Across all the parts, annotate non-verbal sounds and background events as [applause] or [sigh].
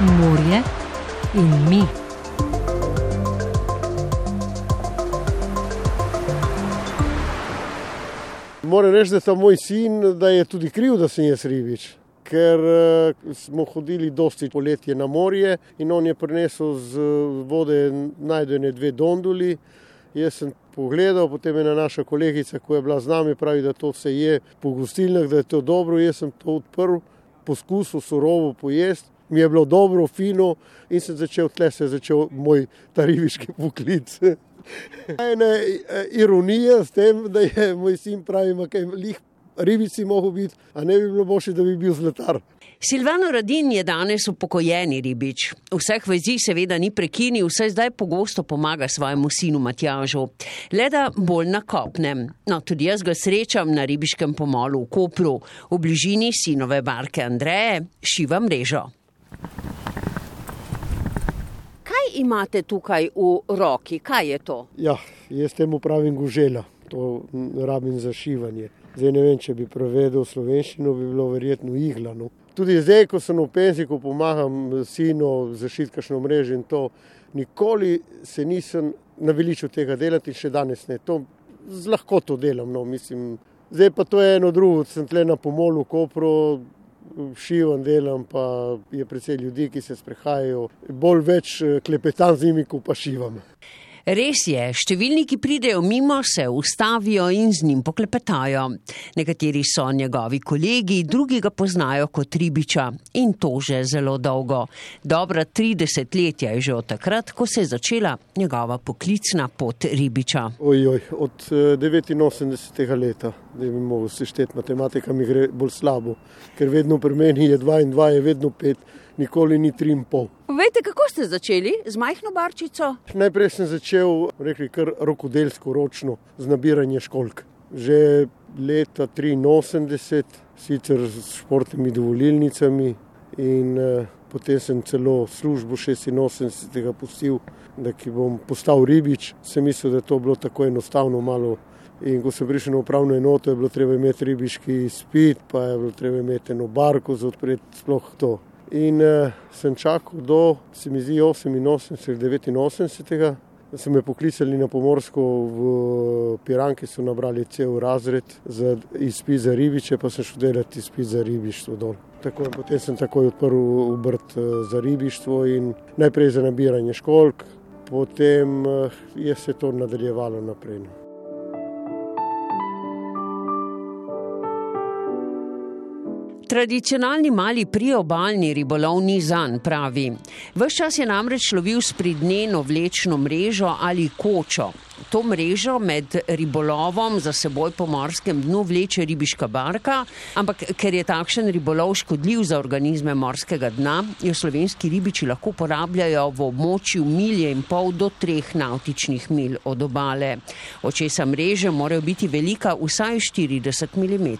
morje in mi. Moram reči, da je ta moj sin, da je tudi kriv, da sem jaz ribič. Ker uh, smo hodili dosti poletje na morje in on je prinesel z vode najdene dve donduli. Jaz sem pogledal, potem je naša kolegica, ko je bila z nami, pravi, da to se je po gostilnah, da je to dobro. Jaz sem to odprl, poskusil surovo pojesti, mi je bilo dobro, fino in sem začel tle, se je začel moj ta ribiški poklic. [laughs] Ena ironija s tem, da je moj sin pravi, da je lih ribici mogel biti, a ne bi bilo boljše, da bi bil zlatar. Silvano Radin je danes upokojeni ribič. Vseh vezi seveda ni prekinil, vse zdaj pogosto pomaga svojemu sinu Matjažu. Le da bolj na kopnem. No, tudi jaz ga srečam na ribiškem pomolu v Kopru, v bližini sinove barke Andreje, šiva mrežo. Kaj imate tukaj v roki? Kaj je to? Ja, jaz temu pravim gužela, to rabim za šivanje. Zdaj ne vem, če bi prevedel slovenščino, bi bilo verjetno iglano. Tudi zdaj, ko sem v penziji, ko pomagam sinu zašiti kakšno mrežo in to, nikoli se nisem naveličil tega delati in še danes ne. To z lahko to delam, no, mislim. Zdaj pa to je eno drugo, sem tle na pomolu, kopro, šivam, delam, pa je predvsej ljudi, ki se sprehajajo, bolj več klepetam z njimi, ko pa šivam. Res je, številni, ki pridejo mimo, se ustavijo in z njim poklepetajo. Nekateri so njegovi kolegi, drugi ga poznajo kot ribiča in to že zelo dolgo. Dobra 30 let je že od takrat, ko se je začela njegova poklicna pot ribiča. Ojoj, od 89. leta, da bi mogel sešteti, matematika mi gre bolj slabo, ker vedno pri meni je 2 in 2 je vedno 5 nikoli ni tri in pol. Povejte, kako ste začeli z majhno barčico? Najprej sem začel, rekli kar rokodelsko, ročno, z nabiranjem školk. Že leta 83, sicer s športnimi dovolilnicami, in potem sem celo službo 86. pustil, da bom postal ribič. Sem mislil, da je to bilo tako enostavno malo. In ko sem prišel na upravno enoto, je bilo treba imeti ribiški spit, pa je bilo treba imeti eno barko za odpreti sploh to. In uh, sem čakal do, se mi zdi, 88, 89, da so me poklicali na pomorsko v Piranki, so nabrali cel razred za izpit za ribiče, pa sem šel delati izpit za ribištvo dol. Tako, potem sem takoj odprl obrt za ribištvo in najprej za nabiranje školk, potem uh, je se to nadaljevalo naprej. Tradicionalni mali priobalni ribolov ni zan, pravi. Ves čas je namreč lovil s pridneno vlečno mrežo ali kočo. To mrežo med ribolovom za seboj po morskem dnu vleče ribiška barka, ampak ker je takšen ribolov škodljiv za organizme morskega dna, jo slovenski ribiči lahko uporabljajo v območju milje in pol do treh nautičnih mil od obale. Očesa mreže morajo biti velika vsaj 40 mm.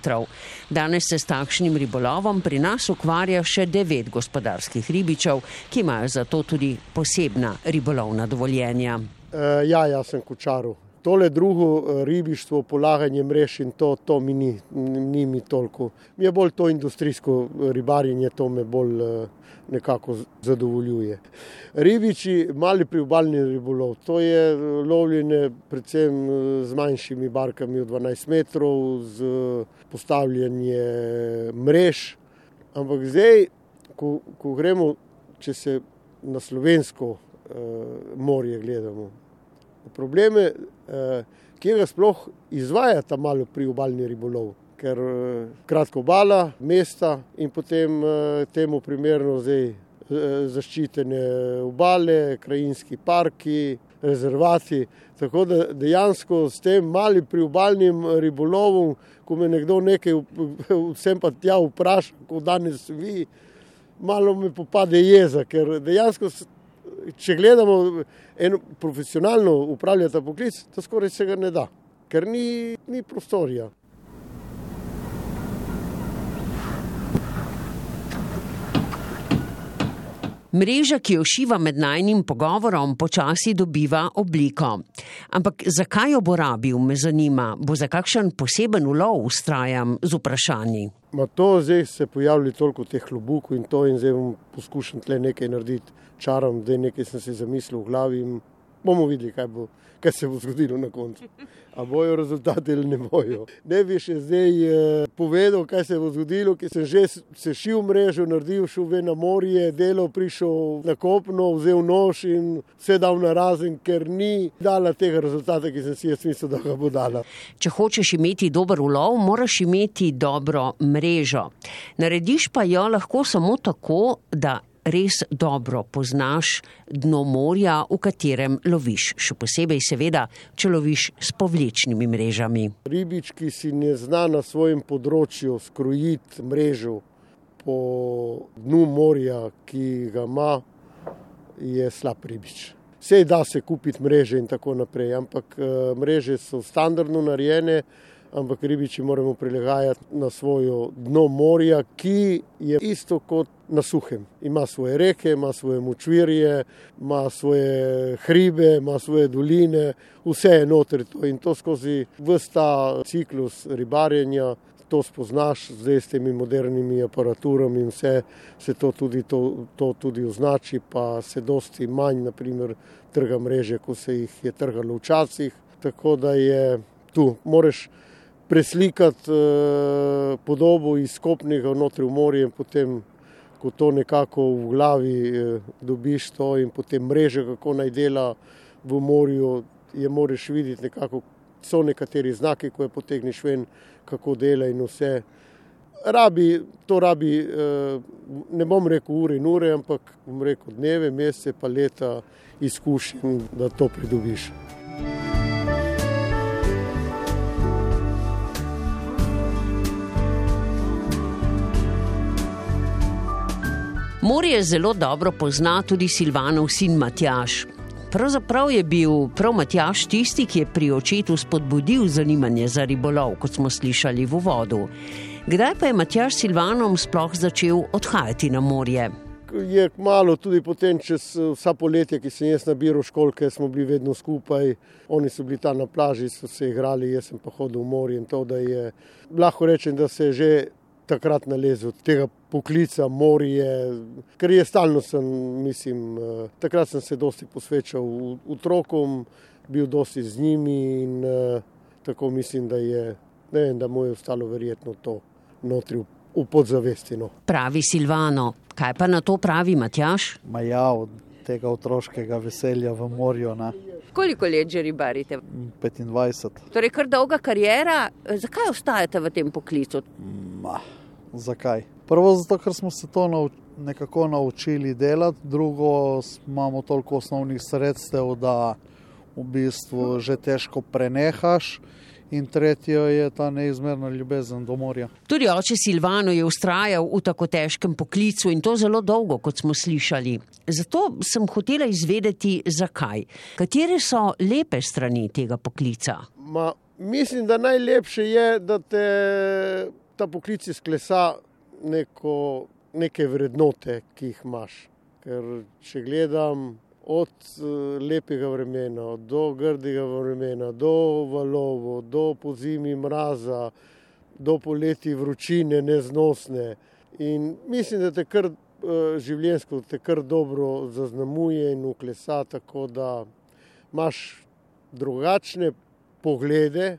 Danes se s takšnim ribolovom pri nas ukvarja še devet gospodarskih ribičev, ki imajo zato tudi posebna ribolovna dovoljenja. Uh, ja, jaz sem kočaril. Tole drugo ribištvo, polaganje mrež in to, to mi ni, ni mi toliko. Mi je bolj to industrijsko ribarjenje, to me bolj nekako zadovoljuje. Ribiči, mali priobalni ribolov, to je lovljenje predvsem z manjšimi barkami od 12 metrov, z postavljanje mrež. Ampak zdaj, ko, ko gremo, če se na slovensko morje gledamo. Problem je, kje ga sploh izvaja ta malo priobalni ribolov. Ker kratko obala, mesta in potem temu primerno zdaj zaščitene obale, krajinski parki, rezervati. Tako da dejansko s tem malim priobalnim ribolovom, ko me nekdo nekaj vsem pa tja vpraša, kot danes vi, malo me popade jeza, ker dejansko če gledamo eno profesionalno upravljati poklic, to skoraj se ga ne da, ker ni, ni prostorja. Mreža, ki jo šiva med najnim pogovorom, počasi dobiva obliko. Ampak zakaj jo bo rabil, me zanima, bo za kakšen poseben ulov ustrajam z vprašanji. Ma to zdaj se pojavlja toliko teh klobukov in to in zdaj bom poskušal tle nekaj narediti, čaram, da nekaj sem si zamislil v glavi in bomo videli, kaj, bo, kaj se bo zgodilo na koncu. A bojo rezultati ali ne bojo. Ne bi še zdaj eh, povedal, kaj se bo zgodilo, ker sem že sešil mrežo, naredil ven na morje, delo prišel na kopno, vzel nož in vse dal na razen, ker ni dala tega rezultata, ki sem si jaz mislil, da ga bo dala. Če hočeš imeti dober ulov, moraš imeti dobro mrežo. Narediš pa jo lahko samo tako, da res dobro poznaš dno morja, v katerem loviš. Še posebej, seveda, če loviš s povlečnimi mrežami. Ribič, ki si ne zna na svojem področju skrojiti mrežo po dnu morja, ki ga ima, je slab ribič. Vse da se kupiti mreže in tako naprej, ampak mreže so standardno narejene ampak ribiči moramo prilagajati na svojo dno morja, ki je isto kot na suhem. Ima svoje reke, ima svoje močvirje, ima svoje hribe, ima svoje doline, vse je notri to in to skozi vsta ciklus ribarjenja. To spoznaš zdaj s temi modernimi aparaturami in vse se to tudi, to, to tudi označi, pa se dosti manj, naprimer, trga mreže, kot se jih je trgalo včasih. Tako da je tu, moraš preslikati eh, podobo iz skopnega notri v morje in potem, ko to nekako v glavi eh, dobiš to in potem mreže, kako naj dela v morju, je moraš videti nekako, so nekateri znaki, ko je potegneš ven, kako dela in vse. Rabi, to rabi, eh, ne bom rekel ure in ure, ampak bom rekel dneve, mesece pa leta izkušenj, da to pridobiš. Morje zelo dobro pozna tudi Silvanov sin Matjaš. Pravzaprav je bil prav Matjaš tisti, ki je pri očetu spodbudil zanimanje za ribolov, kot smo slišali v uvodu. Kdaj pa je Matjaš Silvanom sploh začel odhajati na morje? Je malo tudi potem, čez vsa poletja, ki sem jaz nabiral školke, smo bili vedno skupaj. Oni so bili tam na plaži, so se igrali, jaz sem pa hodil v morje to, je lahko rečem, da se je že takrat nalezel tega poklica, morje, ker je stalno sem, mislim, eh, takrat sem se dosti posvečal otrokom, bil dosti z njimi in uh, tako mislim, da je, ne vem, da mu je ostalo verjetno to notri v, podzavesti. No. Pravi Silvano, kaj pa na to pravi Matjaš? Ma ja, od tega otroškega veselja v morju. Na. Koliko let že ribarite? 25. Torej, kar dolga karijera, zakaj ostajate v tem poklicu? Ma. Zakaj? Prvo, zato, ker smo se to nauč nekako naučili delati, drugo, imamo toliko osnovnih sredstev, da v bistvu že težko prenehaš. In tretje je ta neizmerna ljubezen do morja. Tudi oče Silvano je ustrajal v tako težkem poklicu in to zelo dolgo, kot smo slišali. Zato sem hotela izvedeti, zakaj. Katere so lepe strani tega poklica? Ma, mislim, da najlepše je, da te ta poklic izklesa neko, neke vrednote, ki jih imaš. Ker če gledam od eh, lepega vremena, do grdega vremena, do valovo, do pozimi mraza, do poleti vročine, neznosne. In mislim, da te kar eh, življenjsko, te kar dobro zaznamuje in uklesa, tako da imaš drugačne poglede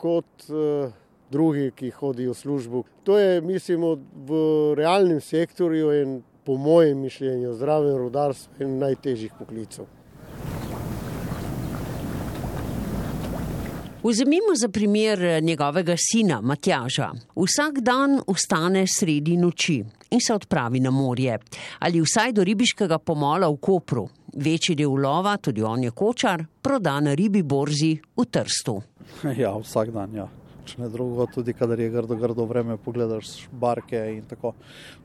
kot uh, drugi, ki hodijo v službo. To je, mislim, v realnem sektorju in po mojem mišljenju zdravem rodarstvu en najtežjih poklicov. Vzemimo za primer njegovega sina Matjaža. Vsak dan vstane sredi noči in se odpravi na morje ali vsaj do ribiškega pomola v Kopru. Večji del lova, tudi on je kočar, proda na ribi borzi v Trstu. [laughs] Ja, vsak dan, ja če ne drugo, tudi kadar je grdo, grdo vreme, pogledaš barke in tako.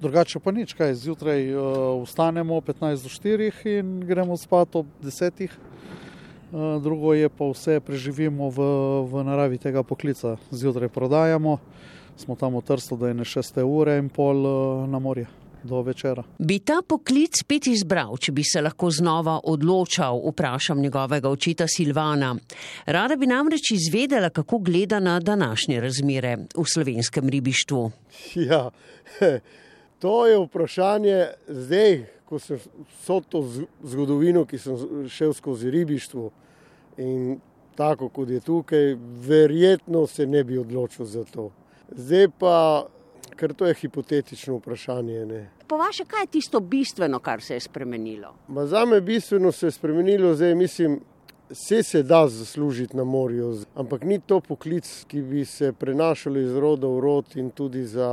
Drugače pa nič, kaj zjutraj uh, vstanemo 15 do 4 in gremo spat ob 10. Uh, drugo je pa vse preživimo v, v naravi tega poklica. Zjutraj prodajamo, smo tam v Trstu, da je ne 6 ure in pol uh, na morje. Do večera. Bi ta poklic spet izbral, če bi se lahko znova odločal, vprašam njegovega očeta Silvana. Rada bi namreč izvedela, kako gleda na današnje razmere v slovenskem ribištvu. Ja, to je vprašanje zdaj, ko sem vso to zgodovino, ki sem šel skozi ribištvo in tako kot je tukaj, verjetno se ne bi odločil za to. Zdaj pa, ker to je hipotetično vprašanje. Ne. Po vaše, kaj je tisto bistveno, kar se je spremenilo? Ma za me bistveno se je spremenilo, zdaj mislim, vse se da zaslužiti na morju, ampak ni to poklic, ki bi se prenašal iz roda v rod in tudi za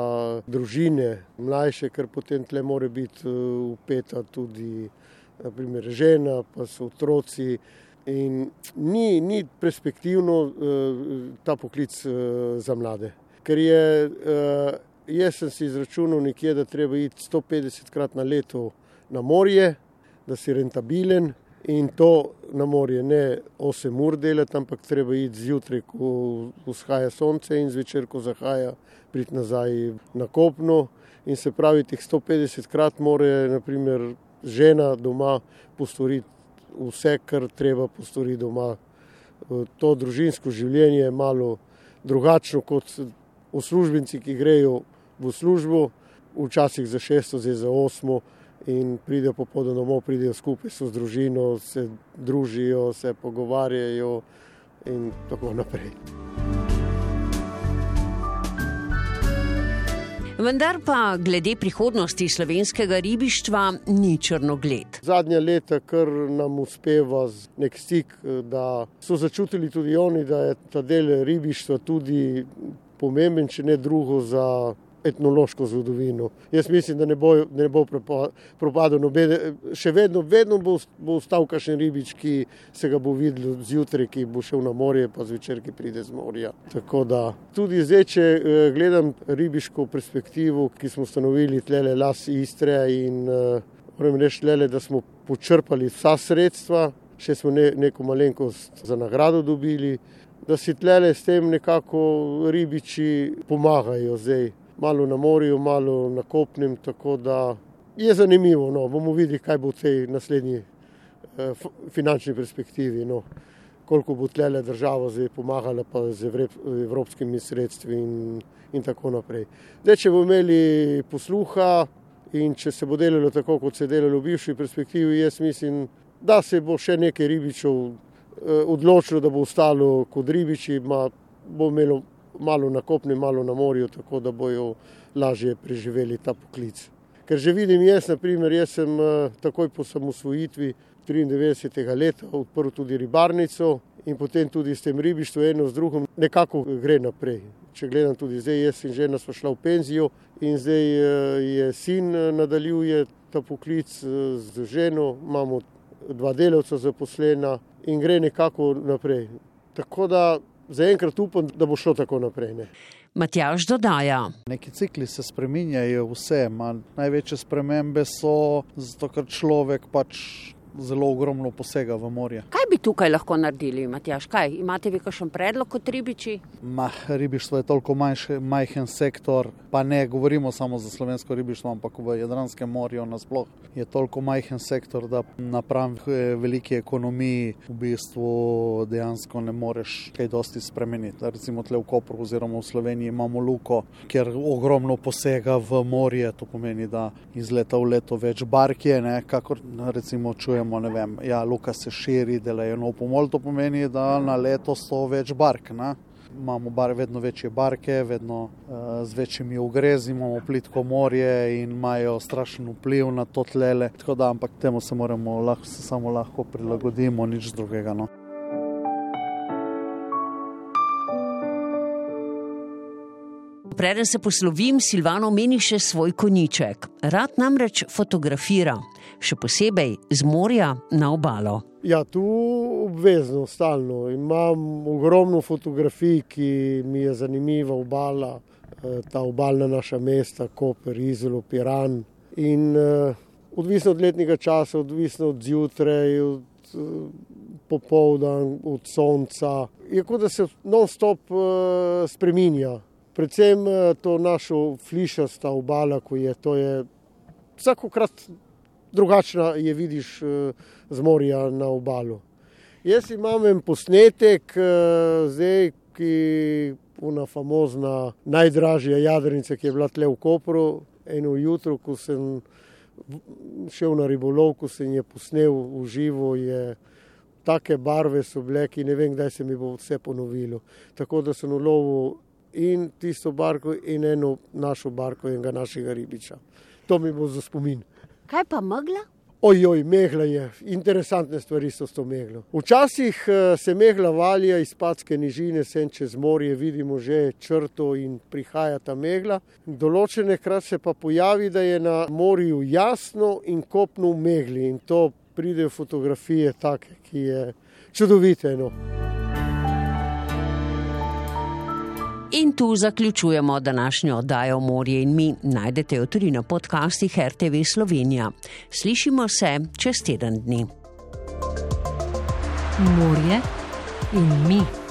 družine mlajše, ker potem tle more biti upeta tudi naprimer, žena, pa so otroci. In ni, ni perspektivno uh, ta poklic uh, za mlade. Ker je, jaz sem si izračunal nekje, da treba iti 150 krat na leto na morje, da si rentabilen in to na morje ne 8 ur delati, ampak treba iti zjutraj, ko vzhaja sonce in zvečer, ko zahaja, priti nazaj na kopno. In se pravi, teh 150 krat mora, naprimer, žena doma postoriti vse, kar treba postoriti doma. To družinsko življenje je malo drugačno kot uslužbenci, ki grejo v službo, včasih za šesto, zdaj za osmo, in pridejo popoldan domov, pridejo skupaj s družino, se družijo, se pogovarjajo in tako naprej. Vendar pa glede prihodnosti slovenskega ribištva ni črnogled. Zadnja leta, kar nam uspeva nek stik, da so začutili tudi oni, da je ta del ribištva tudi pomemben, če ne drugo za etnološko zgodovino. Jaz mislim, da ne bo, ne bo propadel noben, še vedno, vedno bo, bo ostal kakšen ribič, ki se ga bo videl zjutraj, ki bo šel na morje, pa zvečer, ki pride z morja. Tako da tudi zdaj, če gledam ribiško perspektivo, ki smo ustanovili tlele las Istre in moram reči tlele, da smo počrpali vsa sredstva, še smo ne, neko malenkost za nagrado dobili, da si tlele s tem nekako ribiči pomagajo zdaj malo na morju, malo na kopnem. Tako da je zanimivo. No. bomo videli, kaj bo v tej naslednji eh, finančni perspektivi. No. Koliko bo tlele država zdaj pomagala, pa z evropskimi sredstvi in, in tako naprej. Zdaj, če bomo imeli posluha in če se bo delalo tako, kot se je delalo v bivši perspektivi, jaz mislim, da se bo še nekaj ribičev eh, odločilo, da bo ostalo kot ribiči, ma bo imelo malo na kopnem, malo na morju, tako da bojo lažje preživeli ta poklic. Ker že vidim, jaz, naprimer, jaz sem takoj po samosvojitvi 93. leta odprl tudi ribarnico in potem tudi s tem ribištvom eno z drugim nekako gre naprej. Če gledam tudi zdaj, jaz in žena smo šla v penzijo in zdaj je sin nadaljuje ta poklic z ženo, imamo dva delavca zaposlena in gre nekako naprej. Tako da zaenkrat upam, da bo šlo tako naprej. Ne. Matjaž dodaja. Neki cikli se spreminjajo, vse. Ma, največje spremembe so zato, ker človek pač zelo ogromno posega v morje. Kaj bi tukaj lahko naredili, Matjaš? Kaj? Imate vi kakšen predlog kot ribiči? Ma, ribištvo je toliko manjši, majhen sektor, pa ne govorimo samo za slovensko ribištvo, ampak v Jadranskem morju nasploh je toliko majhen sektor, da napram veliki ekonomiji v bistvu dejansko ne moreš kaj dosti spremeniti. Recimo tle v Kopru oziroma v Sloveniji imamo luko, kjer ogromno posega v morje, to pomeni, da iz leta v leto več bark je, ne, kakor recimo čujemo, ne vem, ja, luka se širi, delajo nov pomol, to pomeni, da na leto sto več bark. Ne. Imamo bar, vedno večje barke, vedno uh, z večjimi ugrezi, imamo plitko morje in imajo strašen vpliv na to tlele. Tako da, ampak temu se moramo lahko, se samo lahko prilagodimo, nič drugega. No. Preden se poslovim, Silvano meni še svoj koniček. Rad namreč fotografira, še posebej z morja na obalo. Ja, tu obvezno, stalno. Imam ogromno fotografij, ki mi je zanimiva obala, ta obalna naša mesta, Koper, Izolo, Piran. In uh, odvisno od letnega časa, odvisno od zjutraj, od uh, popoldan, od sonca, je kot da se non-stop spreminja. Predvsem to našo flišasta obala, ko je to je vsakokrat drugačna je vidiš z morja na obalu. Jaz imam en posnetek, zdaj, ki je una famozna, najdražja jadrnica, ki je bila tle v Kopru. Eno jutro, ko sem šel na ribolov, ko sem je posnel v živo, je take barve so bile, ki ne vem, kdaj se mi bo vse ponovilo. Tako da sem ulovil in tisto barko, in eno našo barko, enega našega ribiča. To mi bo za spomin. Kaj pa megla? Ojoj, megla je, interesantne stvari so s to meglo. Včasih se megla valja iz Patske nižine, sem čez morje, vidimo že črto in prihaja ta megla. Določene krat se pa pojavi, da je na morju jasno in kopno v megli in to pridejo fotografije take, ki je čudovite. No. In tu zaključujemo današnjo oddajo Morje in mi. Najdete jo tudi na podcastih RTV Slovenija. Slišimo se čez teden dni. Morje in mi.